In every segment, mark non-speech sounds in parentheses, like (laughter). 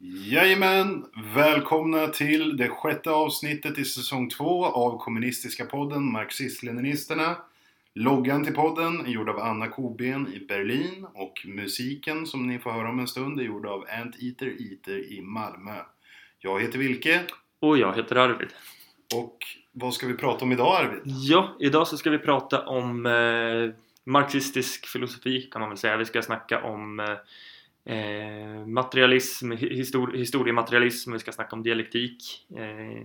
Jajamän! Välkomna till det sjätte avsnittet i säsong två av kommunistiska podden Marxist-Leninisterna. Loggan till podden är gjord av Anna Koben i Berlin och musiken som ni får höra om en stund är gjord av Anteater Eater i Malmö. Jag heter Vilke Och jag heter Arvid. och vad ska vi prata om idag Arvid? Ja, idag så ska vi prata om eh, marxistisk filosofi kan man väl säga. Vi ska snacka om eh, materialism, hi- histor historiematerialism, vi ska snacka om dialektik eh,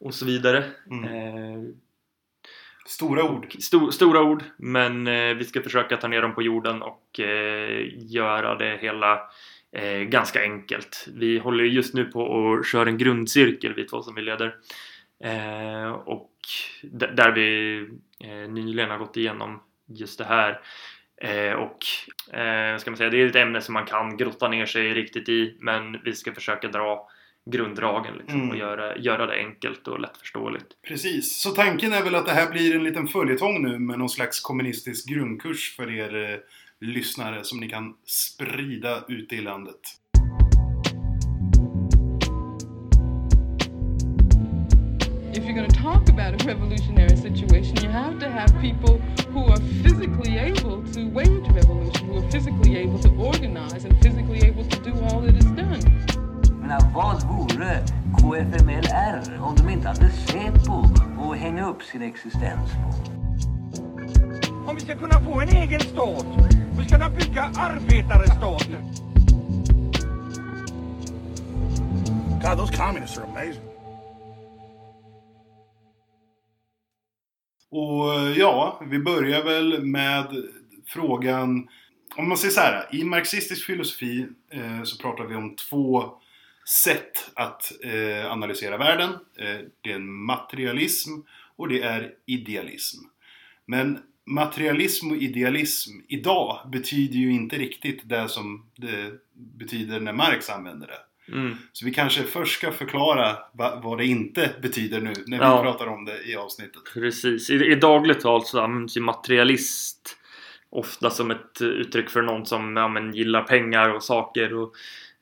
och så vidare. Mm. Eh, Stora ord. sto stora ord, men eh, vi ska försöka ta ner dem på jorden och eh, göra det hela eh, ganska enkelt. Vi håller ju just nu på och kör en grundcirkel, vi två som vi leder. Eh, och där vi eh, nyligen har gått igenom just det här. Eh, och eh, ska man säga, det är ett ämne som man kan grotta ner sig riktigt i, men vi ska försöka dra grunddragen liksom, Mm. och göra, göra det enkelt och lättförståeligt. Precis. Så tanken är väl att det här blir en liten följetong nu med någon slags kommunistisk grundkurs för er eh, lyssnare som ni kan sprida ute i landet. You're going to talk about a revolutionary situation, you have to have people who are physically able to wage revolution, who are physically able to organize and physically able to do all that is done. Jag menar, vad vore KFMLR om de inte hade SÄPO att hänga upp sin existens på? Om vi ska kunna få en egen stat, vi ska kunna bygga arbetarstaten. God, those communists are amazing. Och eh, ja, vi börjar väl med frågan om man säger så här, i marxistisk filosofi eh, så pratar vi om två sätt att eh, analysera världen. Eh, det är en materialism och det är idealism. Men materialism och idealism idag betyder ju inte riktigt det som det betyder när Marx använder det. Mm. Så vi kanske först ska förklara va, vad det inte betyder nu när vi Ja. pratar om det i avsnittet. Precis. I, I dagligt tal så används ju materialist ofta som ett eh, uttryck för någon som ja, men, gillar pengar och saker och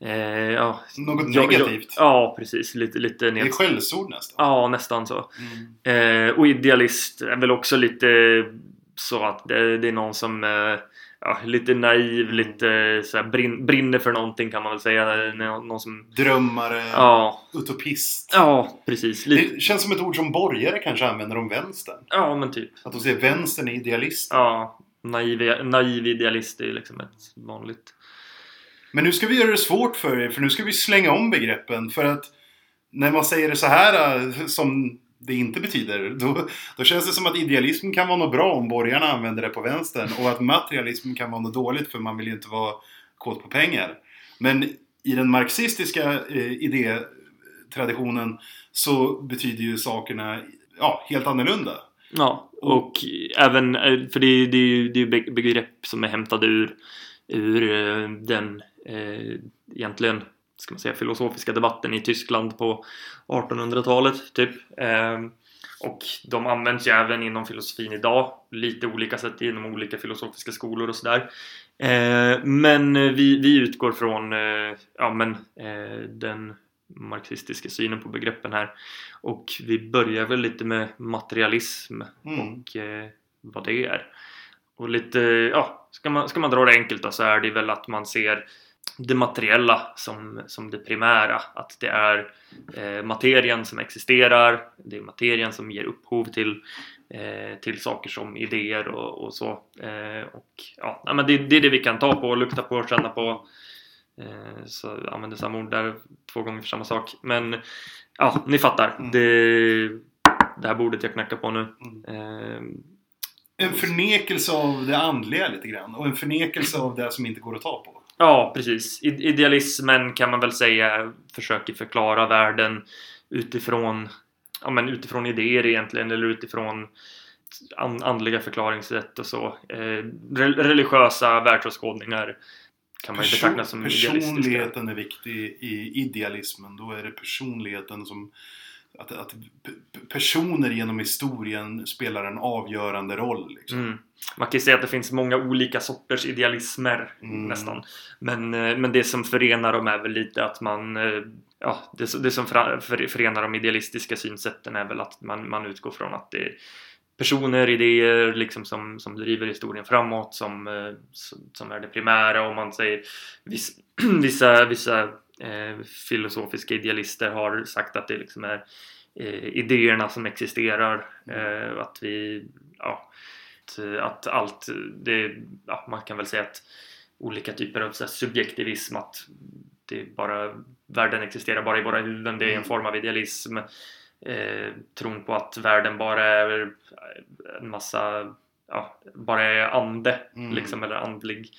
eh, ja, Något negativt. Ja, ja, precis. Lite, lite Det är skällsord nästan. Ja, nästan så. Mm. Eh, och idealist är väl också lite så att det, det är någon som eh, ja, lite naiv, lite så här, brin, brinner för någonting kan man väl säga. Någon, som... Drömmare, Ja, utopist. ja precis. Lite, Det känns som ett ord som borgare kanske använder om vänstern. ja, men typ. Att de säger vänstern är idealist. Ja, naiv, naiv idealist är liksom ett vanligt... Men nu ska vi göra det svårt för er, för nu ska vi slänga om begreppen. För att när man säger det så här äh, som det inte betyder, då, då känns det som att idealism kan vara något bra om borgarna använder det på vänstern och att materialism kan vara något dåligt för man vill ju inte vara kåt på pengar. Men i den marxistiska eh, idétraditionen så betyder ju sakerna ja, helt annorlunda. Ja, och även, eh, för det, är- det är ju det är begrepp som är hämtade ur, ur eh, den eh, egentligen, ska man säga, filosofiska debatten i Tyskland på 1800-talet typ. Eh, och de används ju även inom filosofin idag, lite olika sätt inom olika filosofiska skolor och sådär. Eh, men vi, vi utgår från eh, ja, men, eh, den marxistiska synen på begreppen här. Och vi börjar väl lite med materialism Mm. och eh, vad det är. Och lite, ja, ska man, ska man dra det enkelt då så är det väl att man ser det materiella som, som det primära. Att det är eh, materien som existerar, det är materien som ger upphov till, eh, till saker som idéer och, och så. Eh, och ja, men det, det är det vi kan ta på, lukta på, känna på. Eh, så jag använder samma ord där två gånger för samma sak. Men ja, ni fattar. Mm. Det, det här bordet jag knackar på nu. Eh, En förnekelse av det andliga lite grann och en förnekelse av det som inte går att ta på. Ja, precis. Idealismen kan man väl säga försöker förklara världen utifrån, ja, men utifrån idéer egentligen eller utifrån an- andliga förklaringssätt och så. Eh, re- religiösa världsåskådningar kan man ju betrakta som idealistiska. personligheten är viktig i idealismen. Då är det personligheten som att, att personer genom historien spelar en avgörande roll. Liksom. Mm. Man kan ju säga att det finns många olika sorters idealismer Mm. nästan. Men, eh, men det som förenar dem är väl lite att man... eh, Ja, det, det som förenar de idealistiska synsätten är väl att man, man utgår från att det är personer, idéer liksom som, som driver historien framåt som, eh, som, är det primära. Och man säger viss, (clears throat) vissa, vissa eh, filosofiska idealister har sagt att det liksom är eh, idéerna som existerar. Eh, att vi, ja, att, att allt, det, ja, man kan väl säga att olika typer av subjektivism, att det bara, världen existerar bara i våra huvuden, det är en Mm. form av idealism. Eh, tron på att världen bara är en massa, ja, bara är ande, Mm. liksom, eller andlig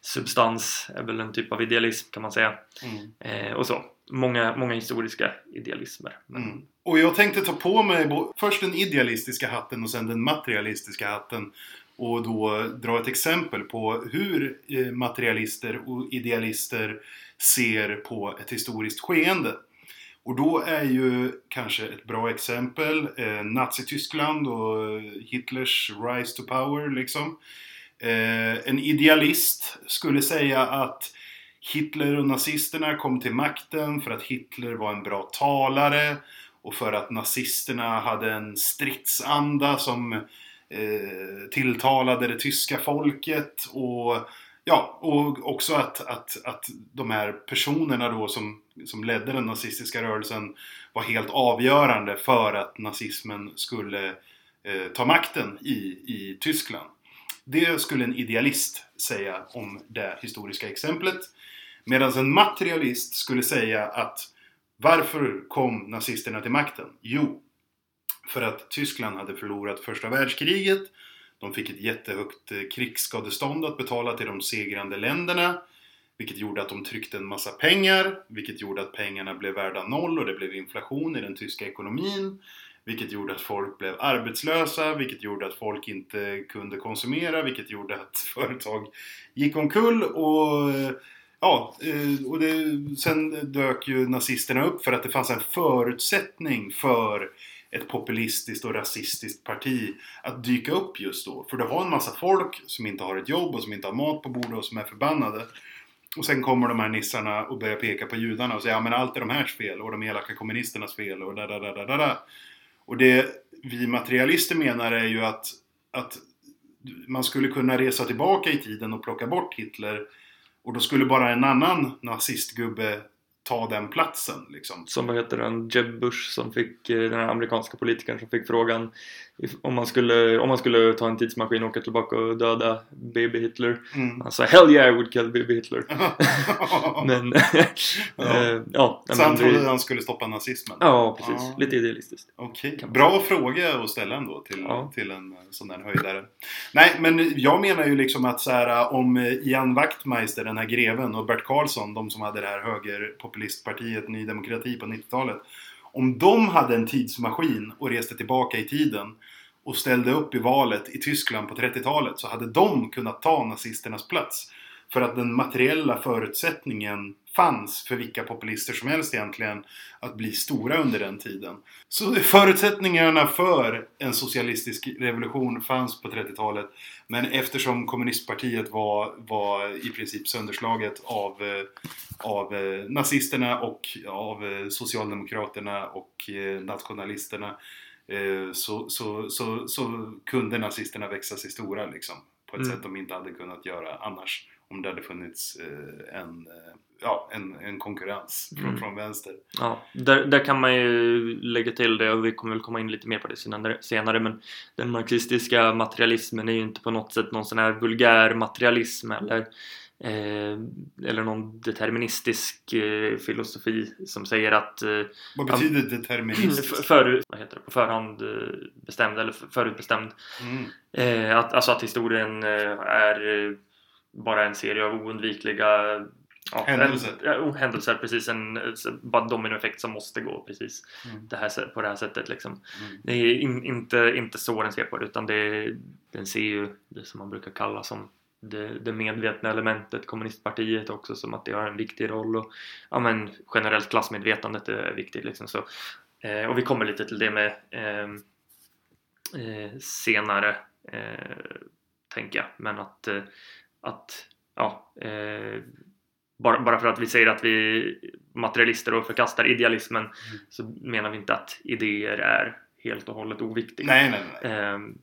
substans är väl en typ av idealism kan man säga. Mm. Eh, och så. Många, många historiska idealismer. Men, Mm. Och jag tänkte ta på mig först den idealistiska hatten och sen den materialistiska hatten. Och då dra ett exempel på hur eh, materialister och idealister ser på ett historiskt skeende. Och då är ju kanske ett bra exempel eh, Nazityskland och Hitlers rise to power liksom. Eh, en idealist skulle säga att Hitler och nazisterna kom till makten för att Hitler var en bra talare och för att nazisterna hade en stridsanda som eh, tilltalade det tyska folket och ja, och också att, att, att de här personerna då som, som ledde den nazistiska rörelsen var helt avgörande för att nazismen skulle eh, ta makten i, i Tyskland. Det skulle en idealist säga om det historiska exemplet. Medan en materialist skulle säga att varför kom nazisterna till makten? Jo, för att Tyskland hade förlorat första världskriget. De fick ett jättehögt eh, krigsskadestånd att betala till de segrande länderna. Vilket gjorde att de tryckte en massa pengar. Vilket gjorde att pengarna blev värda noll och det blev inflation i den tyska ekonomin. Vilket gjorde att folk blev arbetslösa, vilket gjorde att folk inte kunde konsumera, vilket gjorde att (laughs) företag gick omkull och eh, Ja, eh, och det, sen dök ju nazisterna upp för att det fanns en förutsättning för ett populistiskt och rasistiskt parti att dyka upp just då. För du har en massa folk som inte har ett jobb och som inte har mat på bordet och som är förbannade. Och sen kommer de här nissarna och börjar peka på judarna och säga ja men allt är de härs fel och de elaka kommunisternas fel och da da da da da. Och det vi materialister menar är ju att, att man skulle kunna resa tillbaka i tiden och plocka bort Hitler och då skulle bara en annan nazistgubbe ta den platsen liksom. Som vad heter den, Jeb Bush som fick, eh, den här amerikanska politikern som fick frågan om man skulle, om man skulle ta en tidsmaskin och åka tillbaka och döda baby Hitler. Mm. Han sa Hell yeah I would kill baby Hitler. (laughs) Men, (laughs) Ja. eh, ja. Så han trodde det- han skulle stoppa nazismen? Ja, precis. Ja. Lite idealistiskt. Okej, man bra fråga att ställa ändå till, Ja. till en eh, sån där höjdare. Nej, men jag menar ju liksom att så här, om eh, Ian Wachtmeister, den här greven, och Bert Karlsson, de som hade det här högerpopulistpartiet Ny Demokrati på 90-talet. Om de hade en tidsmaskin och reste tillbaka i tiden och ställde upp i valet i Tyskland på 30-talet så hade de kunnat ta nazisternas plats. För att den materiella förutsättningen fanns för vilka populister som helst egentligen att bli stora under den tiden. Så förutsättningarna för en socialistisk revolution fanns på 30-talet. Men eftersom kommunistpartiet var, var i princip sönderslaget av, eh, av eh, nazisterna och av eh, socialdemokraterna och nationalisterna så, så, så, så kunde nazisterna växa sig stora liksom. På ett Mm. sätt de inte hade kunnat göra annars. Om det hade funnits eh, en, eh, ja, en, en konkurrens från, Mm. från vänster. Ja, där, där kan man ju lägga till det och vi kommer väl komma in lite mer på det senare, senare men den marxistiska materialismen är ju inte på något sätt någon sån här vulgär materialism eller eh, eller någon deterministisk eh, filosofi som säger att eh, Vad betyder för, deterministiskt? (laughs) för, vad heter det, på förhand eh, bestämd eller för- förutbestämd Mm. Att, alltså att historien är bara en serie av oundvikliga ja, Händelser. En, händelser, precis. En eh, bara dominoeffekt som måste gå precis Mm. det här, på det här sättet. Liksom. Mm. Det är in, inte, inte så den ser på det utan det, den ser ju det som man brukar kalla som det, det medvetna elementet, kommunistpartiet också som att det har en viktig roll och ja, men generellt klassmedvetandet är viktigt. Liksom. Så Eh, och vi kommer lite till det med ehm, eh, senare, eh, tänker jag. Men att, eh, att ja, eh, bara, bara för att vi säger att vi materialister och förkastar idealismen så menar vi inte att idéer är helt och hållet oviktiga. Nej, nej, nej. Ehm,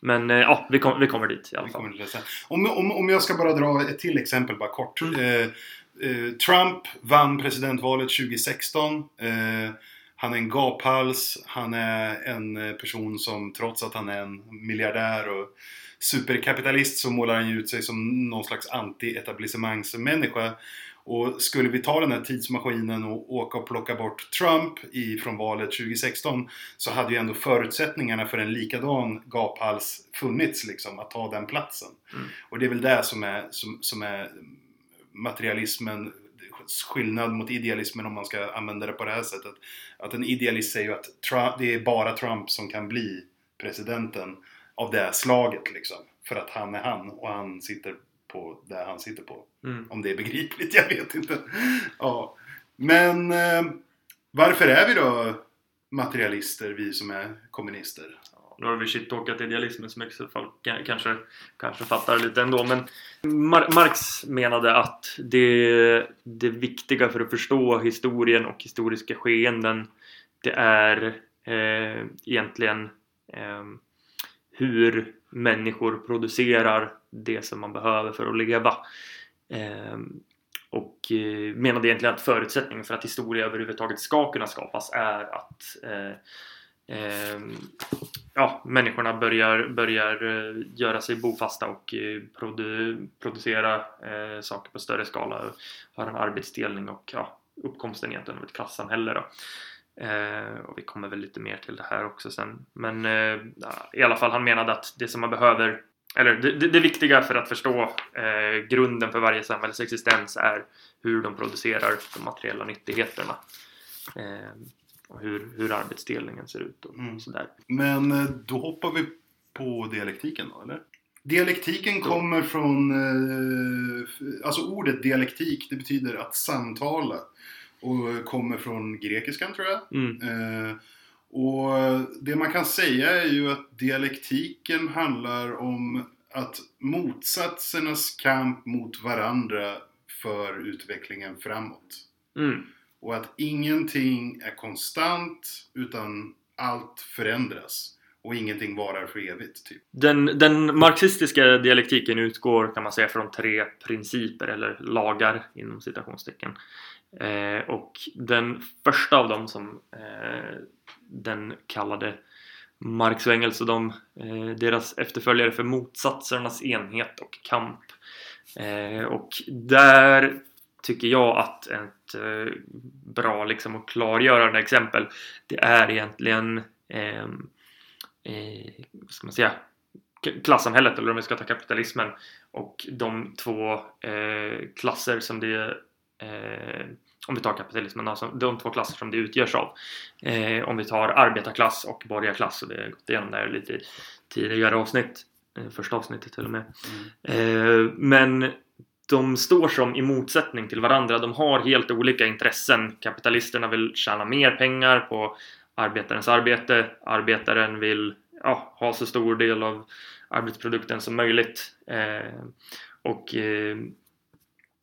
men eh, ja, vi, kom, vi kommer dit i alla fall. Om, om, om jag ska bara dra ett till exempel bara kort. Eh, eh, Trump vann presidentvalet 2016. Eh, han är en gaphals. Han är en eh, person som trots att han är en miljardär och superkapitalist så målar han ju ut sig som någon slags anti-etablissemangsmänniska. Och skulle vi ta den här tidsmaskinen och åka och plocka bort Trump i, från valet 2016 så hade ju ändå förutsättningarna för en likadan gaphals funnits liksom, att ta den platsen. Och det är väl det som är, som, som är materialismen, skillnad mot idealismen om man ska använda det på det här sättet. Att en idealist säger ju att Trump, det är bara Trump som kan bli presidenten av det slaget liksom. För att han är han och han sitter på det han sitter på. Mm. Om det är begripligt, (laughs) jag vet inte. Ja. Men eh, varför är vi då materialister, vi som är kommunister? Nu har vi shit-talkat idealismen så mycket så folk ka- kanske, kanske fattar lite ändå. Men Mar- Marx menade att det, det viktiga för att förstå historien och historiska skeenden det är eh, egentligen eh, hur människor producerar det som man behöver för att leva. Ehm, och eh, menade egentligen att förutsättningen för att historia överhuvudtaget ska kunna skapas är att eh, ehm, ja, människorna börjar, börjar eh, göra sig bofasta och produ, producera eh, saker på större skala och har en arbetsdelning och ja, uppkomsten egentligen av ett klassamhälle då. Eh, och vi kommer väl lite mer till det här också sen. Men eh, i alla fall han menade att det som man behöver eller det, det, viktiga för att förstå eh, grunden för varje samhälles existens är hur de producerar de materiella nyttigheterna. Eh, och hur, hur arbetsdelningen ser ut och Mm. sådär. Men eh, då hoppar vi på dialektiken då, eller? Dialektiken kommer från... Eh, alltså ordet dialektik, det betyder att samtala. Och kommer från grekiskan, tror jag. Mm. Eh, och det man kan säga är ju att dialektiken handlar om att motsatsernas kamp mot varandra för utvecklingen framåt. Mm. Och att ingenting är konstant utan allt förändras. Och ingenting varar för evigt. Typ. Den, den marxistiska dialektiken utgår kan man säga från tre principer eller lagar inom citationstecken. Eh, och den första av dem som eh, den kallade Marx och Engels och de, eh, deras efterföljare för motsatsernas enhet och kamp. Eh, och där tycker jag att ett eh, bra liksom, och klargörande exempel det är egentligen ehm, eh, vad ska man säga, klassamhället eller om vi ska ta kapitalismen och de två eh, klasser som det eh, om vi tar kapitalismen, alltså de två klasser som det utgörs av. Eh, om vi tar arbetarklass och borgarklass och vi har gått igenom det här lite tidigare avsnitt, eh, första avsnittet till och med. Eh, men de står som i motsättning till varandra. De har helt olika intressen. Kapitalisterna vill tjäna mer pengar på arbetarens arbete. Arbetaren vill ja, ha så stor del av arbetsprodukten som möjligt. Eh, och eh,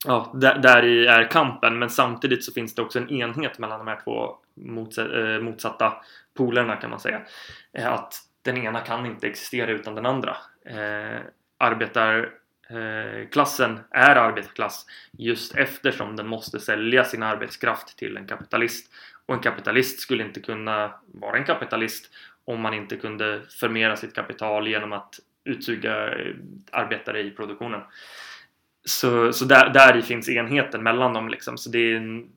ja, där, där i är kampen. Men samtidigt så finns det också en enhet mellan de här två eh, motsatta polerna kan man säga. Eh, att den ena kan inte existera utan den andra. Eh, arbetar eh, klassen är arbetarklass just eftersom den måste sälja sin arbetskraft till en kapitalist. Och en kapitalist skulle inte kunna vara en kapitalist om man inte kunde förmera sitt kapital genom att utsuga eh, arbetare i produktionen. Så, så där, där finns enheten mellan dem liksom. Så det är en,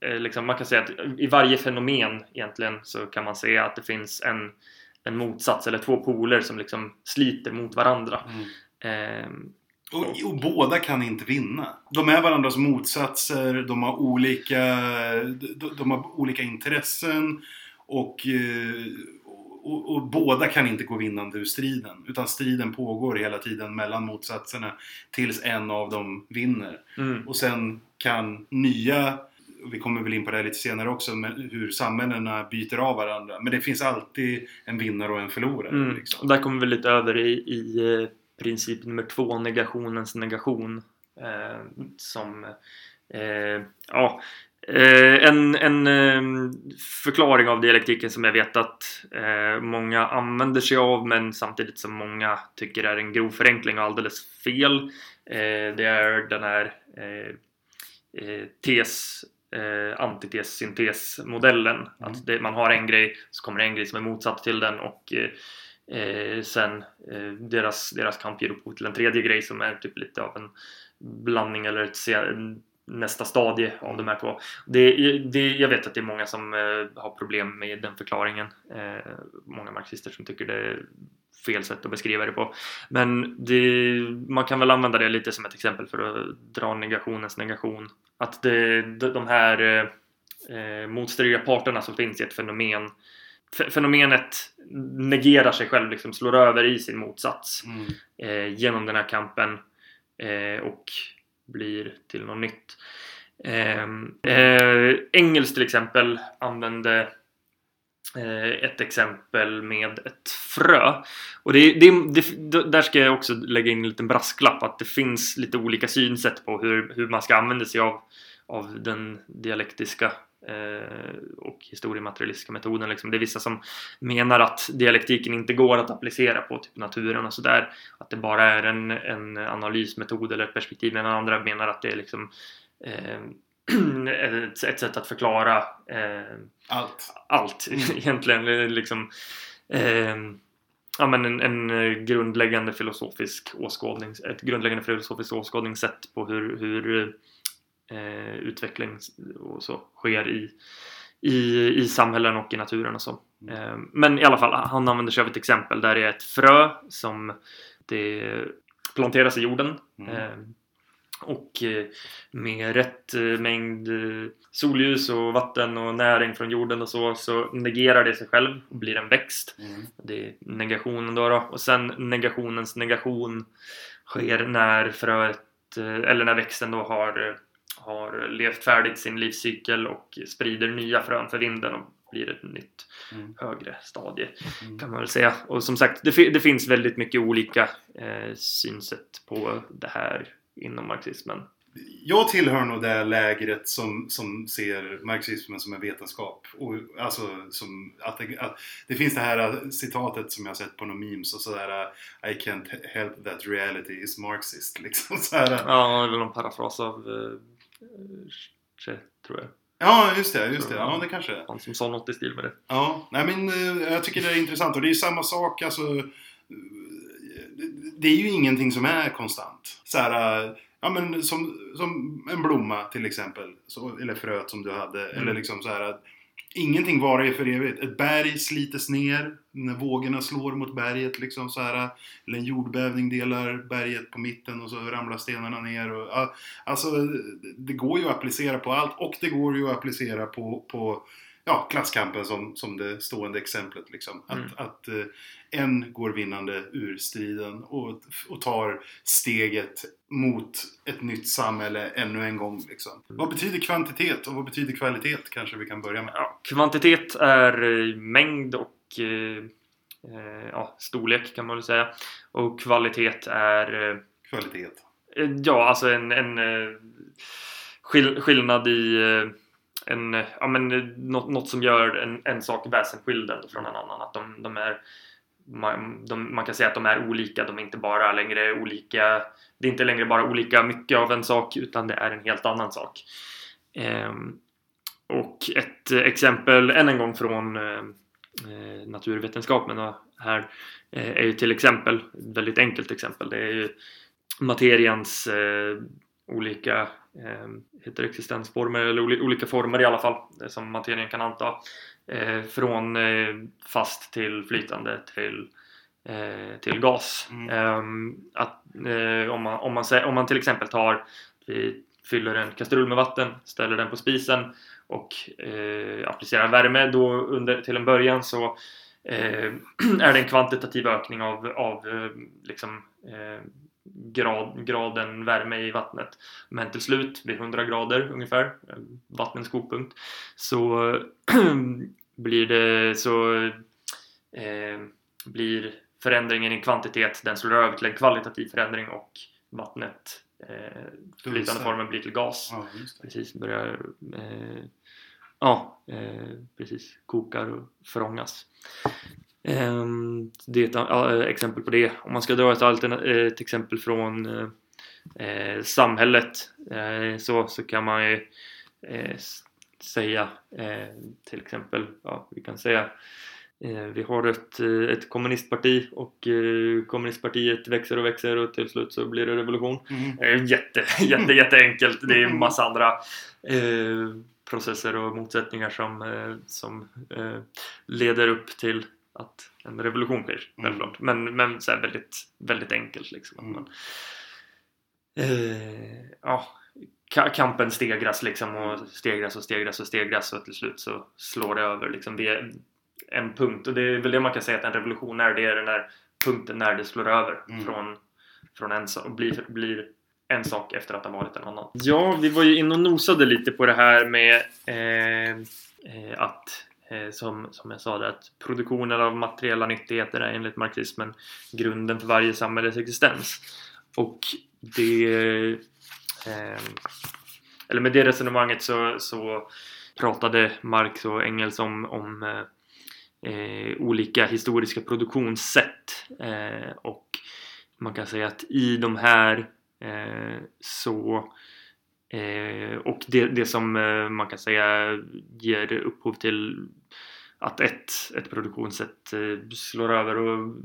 eh, liksom, man kan säga att i varje fenomen egentligen så kan man säga att det finns en, en motsats eller två poler som liksom sliter mot varandra. Ehm, Och, och båda kan inte vinna. De är varandras motsatser, de har olika, de, de har olika intressen och, eh, och, och båda kan inte gå vinnande ur striden. Utan striden pågår hela tiden mellan motsatserna tills en av dem vinner. mm, Och sen kan nya vi kommer väl in på det här lite senare också, men hur samhällena byter av varandra. Men det finns alltid en vinnare och en förlorare. Mm. Liksom. Och där kommer vi lite över i, i eh, princip nummer två, negationens negation. Eh, som, eh, ja, eh, en, en eh, förklaring av dialektiken som jag vet att eh, många använder sig av men samtidigt som många tycker är en grov förenkling och alldeles fel. Eh, det är den här tes antites syntes modellen. Att det, man har en grej så kommer en grej som är motsatt till den och sen deras, deras kamp ger upphov till en tredje grej som är typ lite av en blandning eller ett nästa stadie av de här två. Det, det, jag vet att det är många som eh, har problem med den förklaringen. Eh, många marxister som tycker det är fel sätt att beskriva det på. Men det, man kan väl använda det lite som ett exempel för att dra negationens negation. Att det, de, här eh, eh, motstridiga parterna som finns i ett fenomen Fenomenet negerar sig själv, liksom slår över i sin motsats Mm. eh, genom den här kampen eh, och blir till något nytt. Ehm, eh, Engels till exempel använde eh, ett exempel med ett frö. Och det, det, det, där ska jag också lägga in en liten brasklapp att det finns lite olika synsätt på hur, hur man ska använda sig av, av den dialektiska och historiematerialistiska metoden. Liksom. Det är vissa som menar att dialektiken inte går att applicera på typ naturen och sådär. Att det bara är en, en analysmetod eller ett perspektiv. Medan andra menar att det är liksom eh, (clears throat) ett, ett sätt att förklara eh, Allt. allt (laughs) egentligen. Liksom, eh, ja, men en, en eh, grundläggande filosofisk åskådning, ett grundläggande filosofiskt åskådningssätt på hur, hur eh, utveckling och så sker i, i, i samhällen och i naturen och så. Eh, men i alla fall, han använder sig av ett exempel där det är ett frö som det planteras i jorden. Mm. Eh, och eh, med rätt eh, mängd eh, solljus och vatten och näring från jorden och så, så negerar det sig själv och blir en växt. Mm. Det är negationen då, då. Och sen negationens negation sker när fröet, eller när växten då har, har levt färdigt sin livscykel och sprider nya frön för vinden och blir ett nytt Mm. högre stadie Mm. kan man väl säga. Och som sagt, det, det finns väldigt mycket olika eh, synsätt på det här inom marxismen. Jag tillhör nog det lägret som, som ser marxismen som en vetenskap. Och, alltså, som, att det, att det finns det här citatet som jag har sett på några memes och sådär I can't help that reality is marxist. Liksom, (laughs) så här, Ja, det är väl någon parafras av eh, tror jag. ja, just det. Just det. Ja, det kanske. Han som sa något i stil med det. Ja, nej men eh, jag tycker det är intressant och det är ju samma sak alltså. eh, Det är ju ingenting som är konstant. Så här, eh, ja men som, som en blomma till exempel. Så, eller fröet som du hade. Mm. Eller liksom så här att ingenting varar ju för evigt. Ett berg slites ner när vågorna slår mot berget liksom så här. Eller en jordbävning delar berget på mitten och så ramlar stenarna ner. Och, alltså det går ju att applicera på allt och det går ju att applicera på, på ja, klasskampen som, som det stående exemplet. Liksom. Att, Mm. att eh, en går vinnande ur striden och, och tar steget mot ett nytt samhälle ännu en gång. Liksom. Vad betyder kvantitet och vad betyder kvalitet? Kanske vi kan börja med. Ja, kvantitet är eh, mängd och eh, eh, ja, storlek kan man väl säga. Och kvalitet är Kvalitet. Ja, alltså en, en skill skillnad i en, ja, men, något, något som gör en, en sak väsensskild från en annan. Att de, de är, man, de, man kan säga att de är olika, de är inte bara längre olika det är inte längre bara olika mycket av en sak utan det är en helt annan sak. Ehm, och ett exempel än en gång från eh, eh naturvetenskapen här eh, är ju till exempel, ett väldigt enkelt exempel, det är ju materians eh, olika heter det existensformer eller oli- olika former i alla fall eh, som materien kan anta. Eh, från eh, fast till flytande till, till gas. Mm. Ehm, att, om, man, om, man, om man till exempel tar, vi fyller en kastrull med vatten, ställer den på spisen och eh, applicerar värme då under, till en början så eh, (clears throat) är det en kvantitativ ökning av, av liksom, eh, grad, graden värme i vattnet. Men till slut, vid 100 grader ungefär, eh, vattnets kokpunkt, så (clears throat) blir det så eh, blir förändringen i kvantitet, den slår över till en kvalitativ förändring och vattnet, eh, flytande formen blir till gas. Ja. Precis, börjar eh, ja, eh, precis, kokar och förångas. Ehm, det är ett ja, exempel på det. Om man ska dra ett, alterna- ett exempel från eh, eh, samhället eh, så, så kan man ju eh, säga eh, till exempel, ja, vi kan säga eh, vi har ett, eh, ett kommunistparti och eh, kommunistpartiet växer och växer och till slut så blir det revolution. Mm. Jätte, (laughs) jätte, jätteenkelt. Det är en massa andra eh, processer och motsättningar som, eh, som eh, leder upp till att en revolution sker. Mm. Men, men så väldigt, väldigt enkelt. Liksom. Mm. man, eh, ja, ka- kampen stegras liksom och stegras och stegras och stegras och till slut så slår det över liksom vid en punkt. Och det är väl det man kan säga att en revolution är. Det är den där punkten när det slår över Mm. från, från en sak och blir, blir en sak efter att ha varit en annan. Ja, vi var ju inne och nosade lite på det här med eh, eh, att Eh, som, som jag sa där, att produktionen av materiella nyttigheter är enligt marxismen grunden för varje samhälles existens. Och det... Eh, eller med det resonemanget så, så pratade Marx och Engels om, om eh, eh olika historiska produktionssätt. Eh, och man kan säga att i de här eh, så eh, och det, det som eh, man kan säga ger upphov till att ett, ett produktionssätt eh, slår över och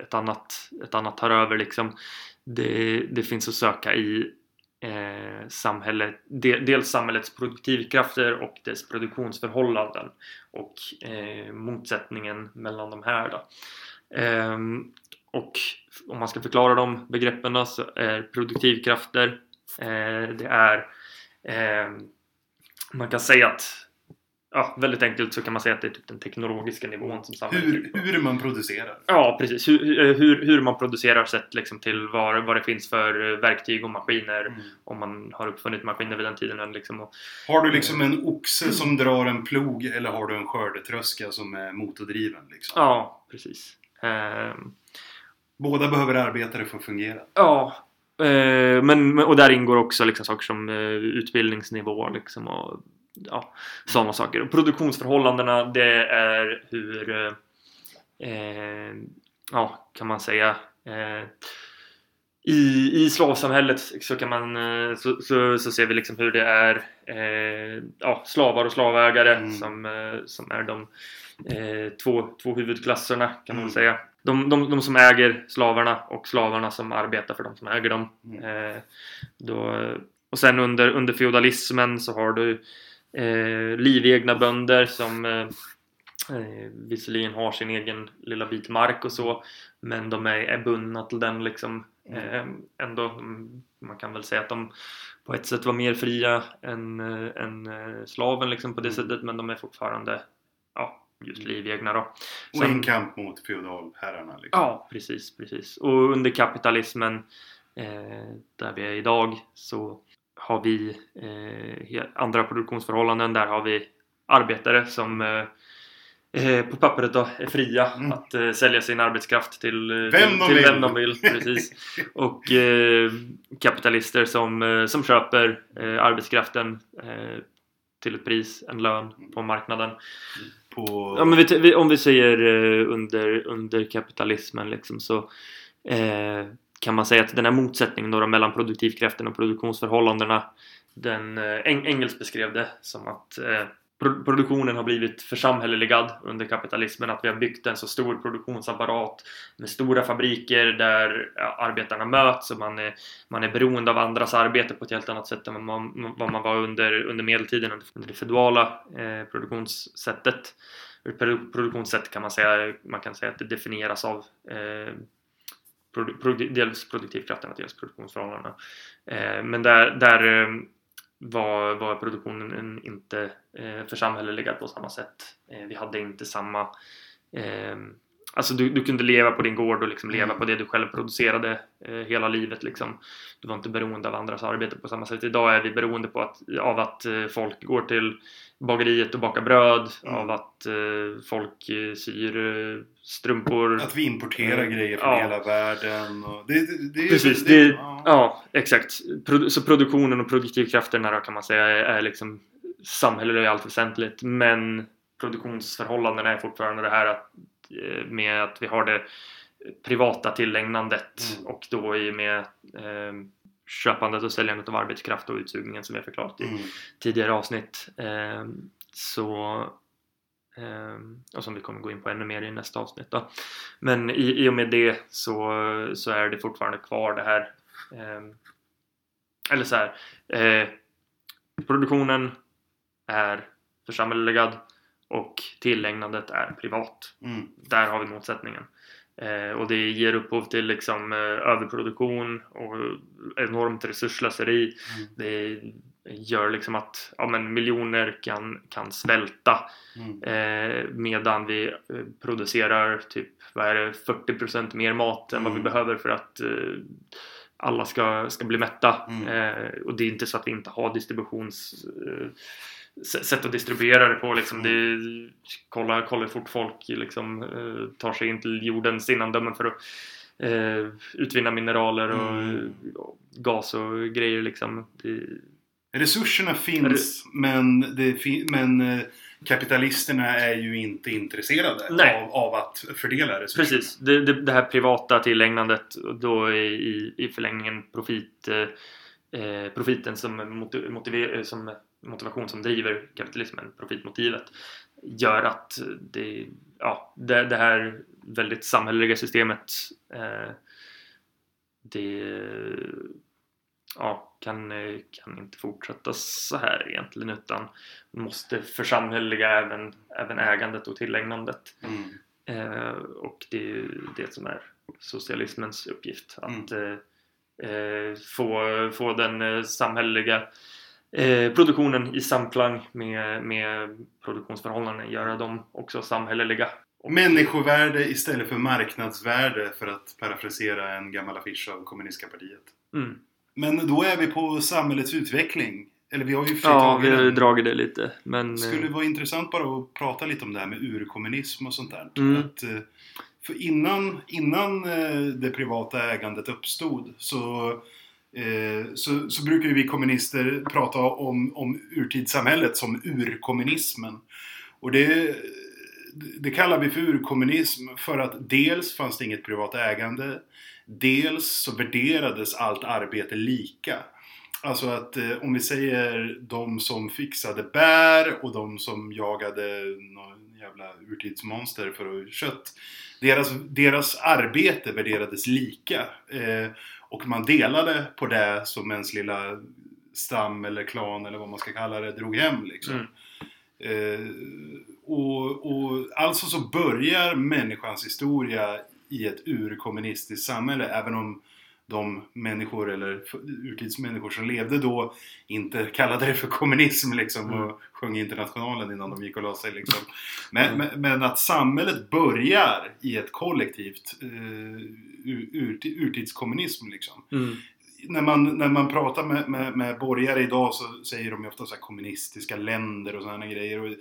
ett annat, ett annat tar över liksom. Det, det finns att söka i eh, samhället, de, dels samhällets produktivkrafter och dess produktionsförhållanden och eh, motsättningen mellan de här. Då. Ehm, och om man ska förklara de begreppen då, så är produktivkrafter det är eh, man kan säga att ja, väldigt enkelt så kan man säga att det är typ den teknologiska nivån som samhället Hur, hur man producerar. Ja, precis. Hur, hur, hur man producerar sett liksom till vad, vad det finns för eh, verktyg och maskiner. Mm. Om man har uppfunnit maskiner vid den tiden. Liksom, och, Har du liksom en oxe som drar en plog eller har du en skördetröska som är motordriven? Liksom? ja, precis. Ehm, Båda behöver arbetare för att fungera. Ja, eh, men, och där ingår också liksom saker som eh, utbildningsnivå liksom och ja, sådana saker. Och produktionsförhållandena det är hur, eh, eh, ja, kan man säga, eh, i, I slavsamhället så kan man så, så, så ser vi liksom hur det är eh, ja, slavar och slavägare Mm. som, som är de eh, två, två huvudklasserna kan man Mm. säga. De, de, de som äger slavarna och slavarna som arbetar för de som äger dem. Mm. Eh, då, och sen under, under feodalismen så har du eh, livegna bönder som eh, eh, visserligen har sin egen lilla bit mark och så men de är, är bundna till den liksom eh, ändå. mm, Man kan väl säga att de på ett sätt var mer fria än, eh, än slaven liksom på det Mm. sättet men de är fortfarande ja, just livegna då. Och Sen- en kamp mot feodalherrarna. Liksom. Ja, precis, precis. Och under kapitalismen eh, där vi är idag så har vi eh, andra produktionsförhållanden. Där har vi arbetare som eh, eh, på pappret då är fria Mm. att eh, sälja sin arbetskraft till, eh, Vem till, de till vill. vem de vill. (laughs) Precis. Och kapitalister som, som köper arbetskraften till ett pris, en lön på marknaden. På... Ja, men vi, vi, om vi säger eh, under, under kapitalismen liksom, så eh, kan man säga att den här motsättningen då, mellan produktivkraften och produktionsförhållandena den, eh, Engels beskrev det som att eh, produktionen har blivit församhälleligad under kapitalismen. Att vi har byggt en så stor produktionsapparat med stora fabriker där arbetarna möts och man är, man är beroende av andras arbete på ett helt annat sätt än vad man, vad man var under, under medeltiden, under- det feduala eh, produktionssättet. Ur produktionssätt kan man säga, man kan säga att det definieras av eh, produ- produ- dels produktivkrafterna, dels produktionsförhållandena. Eh, men där, där eh, var, var produktionen en- inte eh, församhälleligad på samma sätt. Eh, vi hade inte samma eh, Alltså du, du kunde leva på din gård och liksom leva Mm. på det du själv producerade eh, hela livet liksom. Du var inte beroende av andras arbete på samma sätt. Idag är vi beroende på att, av att eh, folk går till bageriet och bakar bröd, Mm. av att eh, folk eh, syr eh, strumpor. Att vi importerar Mm. grejer från Ja. hela världen. Det, det, det, Precis, det, det, ja. exakt. Så produktionen och produktivkrafterna kan man säga är, är liksom samhälleliga i allt väsentligt. Men produktionsförhållandena är fortfarande det här att, eh, med att vi har det privata tillägnandet Mm. och då i och med eh, köpandet och säljandet av arbetskraft och utsugningen som vi har förklarat i Mm. tidigare avsnitt. Eh, så eh, och som vi kommer gå in på ännu mer i nästa avsnitt då. Men i, i och med det så, så är det fortfarande kvar det här eh, eller så här eh, produktionen är församhälleligad och tillägnandet är privat. Mm. Där har vi motsättningen. Eh, och det ger upphov till liksom, eh, överproduktion och enormt resursslöseri. Mm. Det gör liksom att ja, men miljoner kan, kan svälta Mm. eh, medan vi producerar typ vad är det, 40% mer mat än vad vi Mm. behöver för att eh, alla ska, ska bli mätta. Mm. Eh, och det är inte så att vi inte har distributions sätt att distribuera det på. Liksom. Mm. Det, kolla, kolla hur fort folk liksom, eh, tar sig in till jordens innandömen för att eh, utvinna mineraler och, Mm. och gas och grejer. Liksom. Det, Resurserna finns men, det men eh, kapitalisterna är ju inte intresserade av, av att fördela resurserna. Precis, det, det, det här privata tillägnandet då i, i, i förlängningen profit, eh, eh, profiten som, motiv, som motivation som driver kapitalismen, profitmotivet, gör att det, ja, det, det här väldigt samhälleliga systemet eh, det ja, kan, kan inte fortsätta så här egentligen utan måste församhälleliga även, även ägandet och tillägnandet. Mm. Eh, och det är ju det som är socialismens uppgift. Att Mm. eh, eh, få, få den eh, samhälleliga eh, produktionen i samklang med, med produktionsförhållanden. Göra dem också samhälleliga. Och- Människovärde istället för marknadsvärde för att parafrasera en gammal affisch av kommunistiska partiet. Mm. Men då är vi på samhällets utveckling. Eller vi har ju Ja, vi har ju dragit det lite. Men, Det skulle eh, vara intressant bara att prata lite om det här med urkommunism och sånt där. Mm. Att, eh, för innan, innan eh, det privata ägandet uppstod så, eh, så, så brukar ju vi kommunister prata om, om urtidssamhället som urkommunismen. Och det, det kallar vi för urkommunism för att dels fanns det inget privat ägande. Dels så värderades allt arbete lika. Alltså att eh, om vi säger de som fixade bär och de som jagade någon jävla urtidsmonster för att kött. Deras, deras arbete värderades lika. Eh, och man delade på det som ens lilla stam eller klan eller vad man ska kalla det drog hem liksom. Mm. Eh, och, och alltså så börjar människans historia i ett urkommunistiskt samhälle även om de människor eller urtidsmänniskor som levde då inte kallade det för kommunism liksom Mm. och sjöng internationalen innan de gick och la sig liksom. (laughs) Men, Mm. men, men att samhället börjar i ett kollektivt eh, ur, urti- urtidskommunism liksom mm, när man, när man pratar med, med, med borgare idag så säger de ju ofta så kommunistiska länder och sådana grejer. Och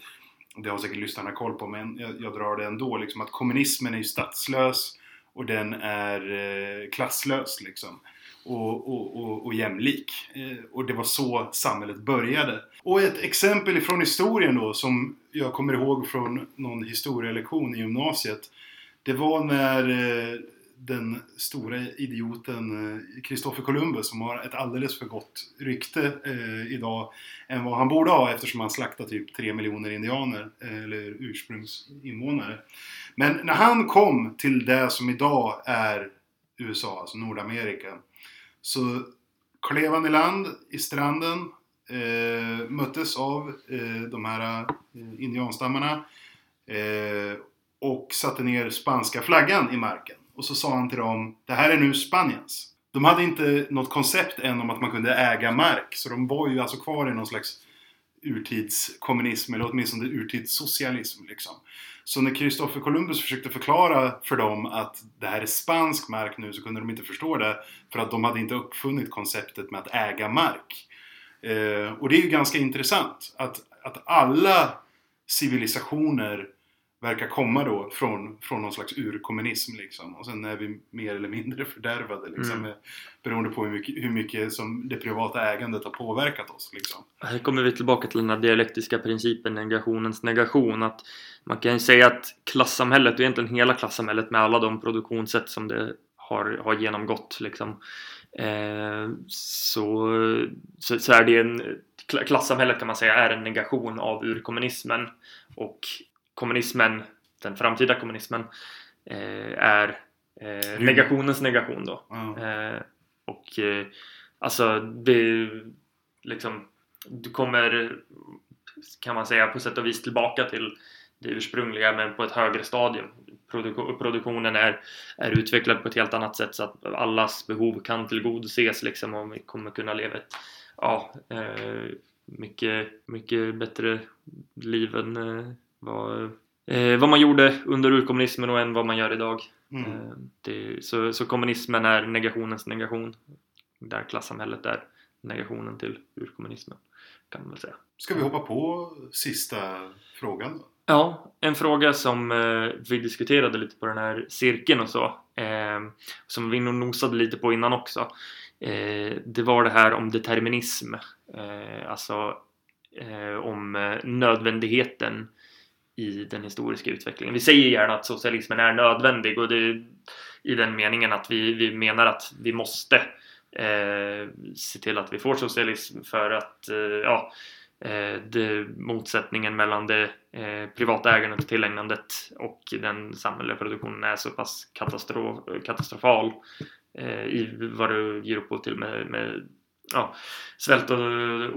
det har säkert lyssnarna koll på men jag, jag drar det ändå. Liksom, att kommunismen är ju statslös och den är eh, klasslös liksom. Och, och, och, och jämlik. Eh, och det var så samhället började. Och ett exempel ifrån historien då som jag kommer ihåg från någon historielektion i gymnasiet. Det var när eh, den stora idioten eh, Kristoffer Columbus som har ett alldeles för gott rykte eh, idag än vad han borde ha eftersom han slaktade typ 3 miljoner indianer eh, eller ursprungsinvånare. Men när han kom till det som idag är USA, alltså Nordamerika så klev han i land i stranden eh, möttes av eh, de här eh, indianstammarna eh, och satte ner spanska flaggan i marken. Och så sa han till dem, det här är nu Spaniens. De hade inte något koncept än om att man kunde äga mark, så de var ju alltså kvar i någon slags urtidskommunism eller åtminstone urtidssocialism. Liksom. Så när Kristoffer Columbus försökte förklara för dem att det här är spansk mark nu så kunde de inte förstå det för att de hade inte uppfunnit konceptet med att äga mark. Eh, och det är ju ganska intressant att, att alla civilisationer verkar komma då från, från någon slags urkommunism liksom. Och sen är vi mer eller mindre fördärvade liksom. Mm. Beroende på hur mycket, hur mycket som det privata ägandet har påverkat oss liksom. Här kommer vi tillbaka till den här dialektiska principen, negationens negation. Att man kan ju säga att klassamhället, och egentligen hela klassamhället med alla de produktionssätt som det har, har genomgått liksom, eh, så, så, så är det en kla- klassamhället kan man säga är en negation av urkommunismen och kommunismen, den framtida kommunismen eh, är eh, negationens negation då. Eh, och alltså det liksom du kommer kan man säga på sätt och vis tillbaka till det ursprungliga men på ett högre stadium. Produk- produktionen är, är utvecklad på ett helt annat sätt så att allas behov kan tillgodoses liksom och vi kommer kunna leva ett ja, eh, mycket, mycket bättre liv än eh, vad, eh, vad man gjorde under urkommunismen och än vad man gör idag. Mm. Eh, Det, så, så kommunismen är negationens negation. Där klassamhället är negationen till urkommunismen. Kan man väl säga. Ska vi hoppa på sista frågan då? Ja, en fråga som eh, vi diskuterade lite på den här cirkeln och så. Eh, som vi nog nosade lite på innan också. Eh, det var det här om determinism. Eh, alltså eh, om eh, nödvändigheten i den historiska utvecklingen. Vi säger gärna att socialismen är nödvändig och det är i den meningen att vi, vi menar att vi måste eh, se till att vi får socialism för att eh, ja, eh, det, motsättningen mellan det eh, privata ägandet och tillägnandet och den samhälleliga produktionen är så pass katastrof, katastrofal eh, i vad det ger upphov till med, med ja, svält och,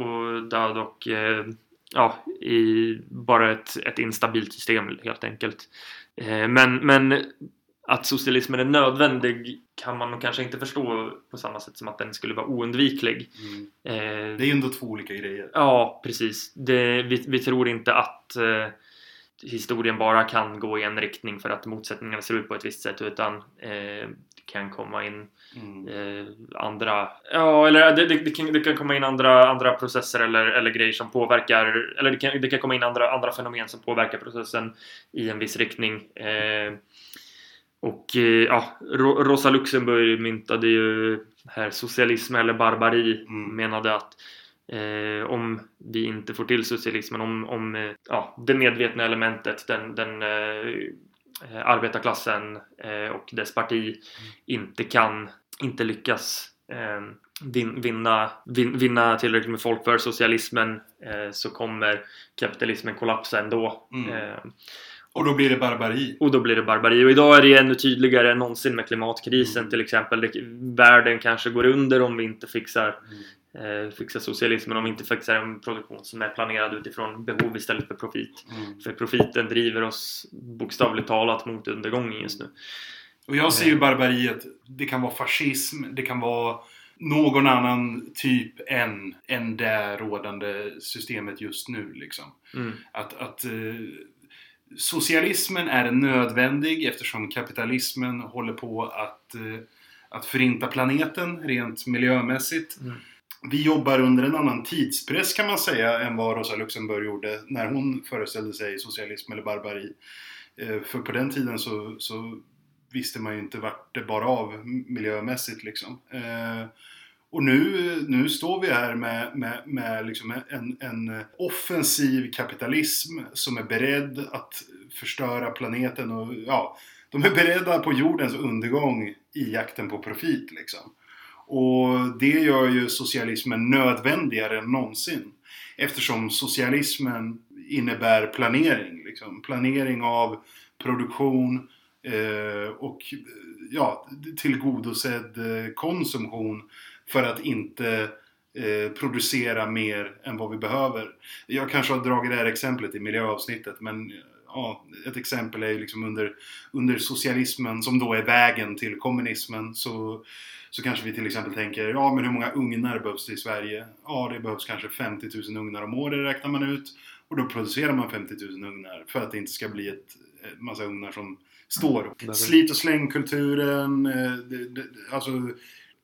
och död och eh, ja, i bara ett, ett instabilt system helt enkelt. Eh, men, men att socialismen är nödvändig kan man kanske inte förstå på samma sätt som att den skulle vara oundviklig. Mm. Eh, Det är ju ändå två olika grejer. Ja, precis. Det, vi, vi tror inte att eh, historien bara kan gå i en riktning för att motsättningarna ser ut på ett visst sätt utan eh, det kan komma in Mm. eh, andra... Ja, eller det, det, det, kan, det kan komma in andra, andra processer eller, eller grejer som påverkar... Eller det kan, det kan komma in andra, andra fenomen som påverkar processen i en viss riktning. Eh, och eh, ja, Ro- Rosa Luxemburg myntade ju här socialism eller barbari. Mm. Menade att eh, om vi inte får till socialismen, om, om eh, ja, det medvetna elementet, den, den eh, eh, arbetarklassen eh, och dess parti inte kan, inte lyckas eh, vin, vinna, vin, vinna tillräckligt med folk för socialismen så kommer kapitalismen kollapsa ändå. Mm. Eh, Och då blir det barbari. och då blir det barbari. Och idag är det ännu tydligare än någonsin med klimatkrisen Mm. till exempel. Världen kanske går under om vi inte fixar, eh, fixar socialismen. Om vi inte fixar en produktion som är planerad utifrån behov istället för profit. Mm. För profiten driver oss bokstavligt talat mot undergången just nu. Och jag ser ju barbariet, det kan vara fascism, det kan vara någon annan typ än, än det rådande systemet just nu liksom. Mm. Att, att eh, socialismen är nödvändig eftersom kapitalismen håller på att, eh, att förinta planeten rent miljömässigt. Mm. Vi jobbar under en annan tidspress kan man säga än vad Rosa Luxemburg gjorde när hon föreställde sig socialism eller barbari. Eh, För på den tiden så, så visste man ju inte vart det bar av miljömässigt liksom. Och nu, nu står vi här med, med, med liksom en, en offensiv kapitalism som är beredd att förstöra planeten och ja, de är beredda på jordens undergång i jakten på profit liksom. Och det gör ju socialismen nödvändigare än någonsin. Eftersom socialismen innebär planering. Liksom. Planering av produktion eh, och ja, tillgodosedd eh, konsumtion för att inte eh, producera mer än vad vi behöver. Jag kanske har dragit det här exemplet i miljöavsnittet men ja, ett exempel är ju liksom under, under socialismen som då är vägen till kommunismen så, så kanske vi till exempel tänker, ja men hur många ugnar behövs det i Sverige? Ja, det behövs kanske 50 000 ugnar om året räknar man ut. Och då producerar man 50 000 ugnar för att det inte ska bli ett massa ugnar som står. Mm. Slit och slängkulturen, eh, alltså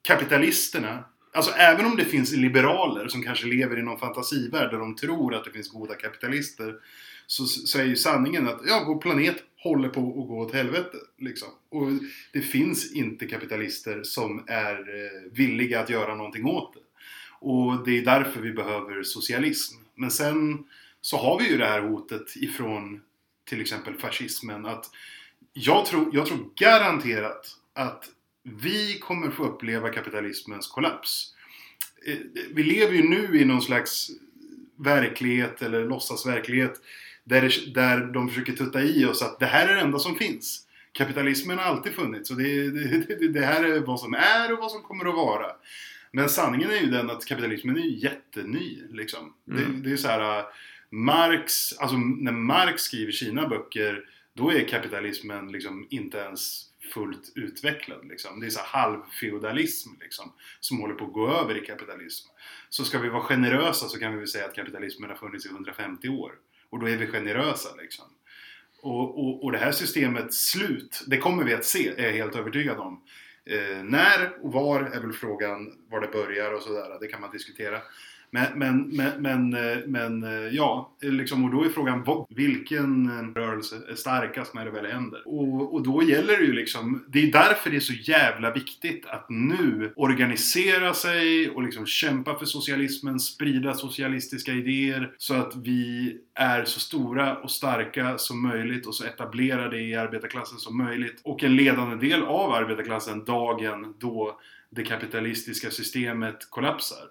kapitalisterna. Alltså även om det finns liberaler som kanske lever i någon fantasivärld där de tror att det finns goda kapitalister. Så, så är ju sanningen att ja, vår planet håller på att gå åt helvete. Liksom. Och det finns inte kapitalister som är eh, villiga att göra någonting åt det. Och det är därför vi behöver socialism. Men sen så har vi ju det här hotet ifrån till exempel fascismen. Att jag, tror, jag tror garanterat att vi kommer få uppleva kapitalismens kollaps. Eh, Vi lever ju nu i någon slags verklighet eller låtsasverklighet där, det, där de försöker tutta i oss att det här är det enda som finns. Kapitalismen har alltid funnits och det, det, det, här är vad som är och vad som kommer att vara. Men sanningen är ju den att kapitalismen är ju jätteny. Liksom. Mm. Det, är så här... äh, Marx, alltså när Marx skriver sina böcker då är kapitalismen liksom inte ens fullt utvecklad. Liksom. Det är så halvfeodalism liksom, som håller på att gå över i kapitalism. Så ska vi vara generösa så kan vi väl säga att kapitalismen har funnits i 150 år. Och då är vi generösa liksom. Och, och, och det här systemets slut, det kommer vi att se, är jag helt övertygad om. Eh, när och var är väl frågan var det börjar och sådär, det kan man diskutera. Men, men, men, men, eh, men eh, ja, liksom, och då är frågan vilken eh, rörelse är starkast när det väl händer? Och, och då gäller det ju liksom, det är därför det är så jävla viktigt att nu organisera sig och liksom kämpa för socialismen, sprida socialistiska idéer så att vi är så stora och starka som möjligt och så etablerade i arbetarklassen som möjligt. Och en ledande del av arbetarklassen dagen då det kapitalistiska systemet kollapsar.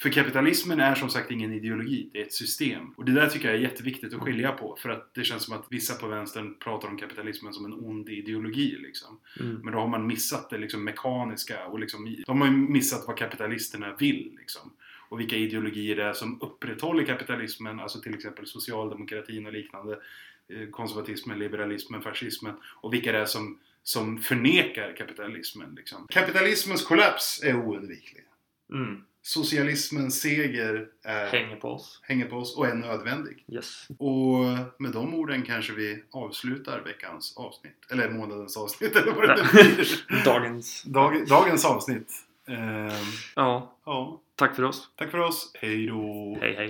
För kapitalismen är som sagt ingen ideologi, det är ett system. Och det där tycker jag är jätteviktigt att skilja på. För att det känns som att vissa på vänstern pratar om kapitalismen som en ond ideologi. Liksom. Mm. Men då har man missat det liksom mekaniska och liksom, de har ju missat vad kapitalisterna vill. Liksom. Och vilka ideologier det är som upprätthåller kapitalismen, alltså till exempel socialdemokratin och liknande. eh, Konservatismen, liberalismen, fascismen. Och vilka det är som, som förnekar kapitalismen. Liksom. Kapitalismens kollaps är oundviklig. Mm. Socialismens seger är, Hänger på oss. hänger på oss och är nödvändig. Yes. Och med de orden kanske vi avslutar veckans avsnitt. Eller månadens avsnitt eller vad det blir. (laughs) Dagens. Dag, dagens avsnitt. Ehm, Ja, ja, tack för oss. tack för oss. Hej då! Hej hej.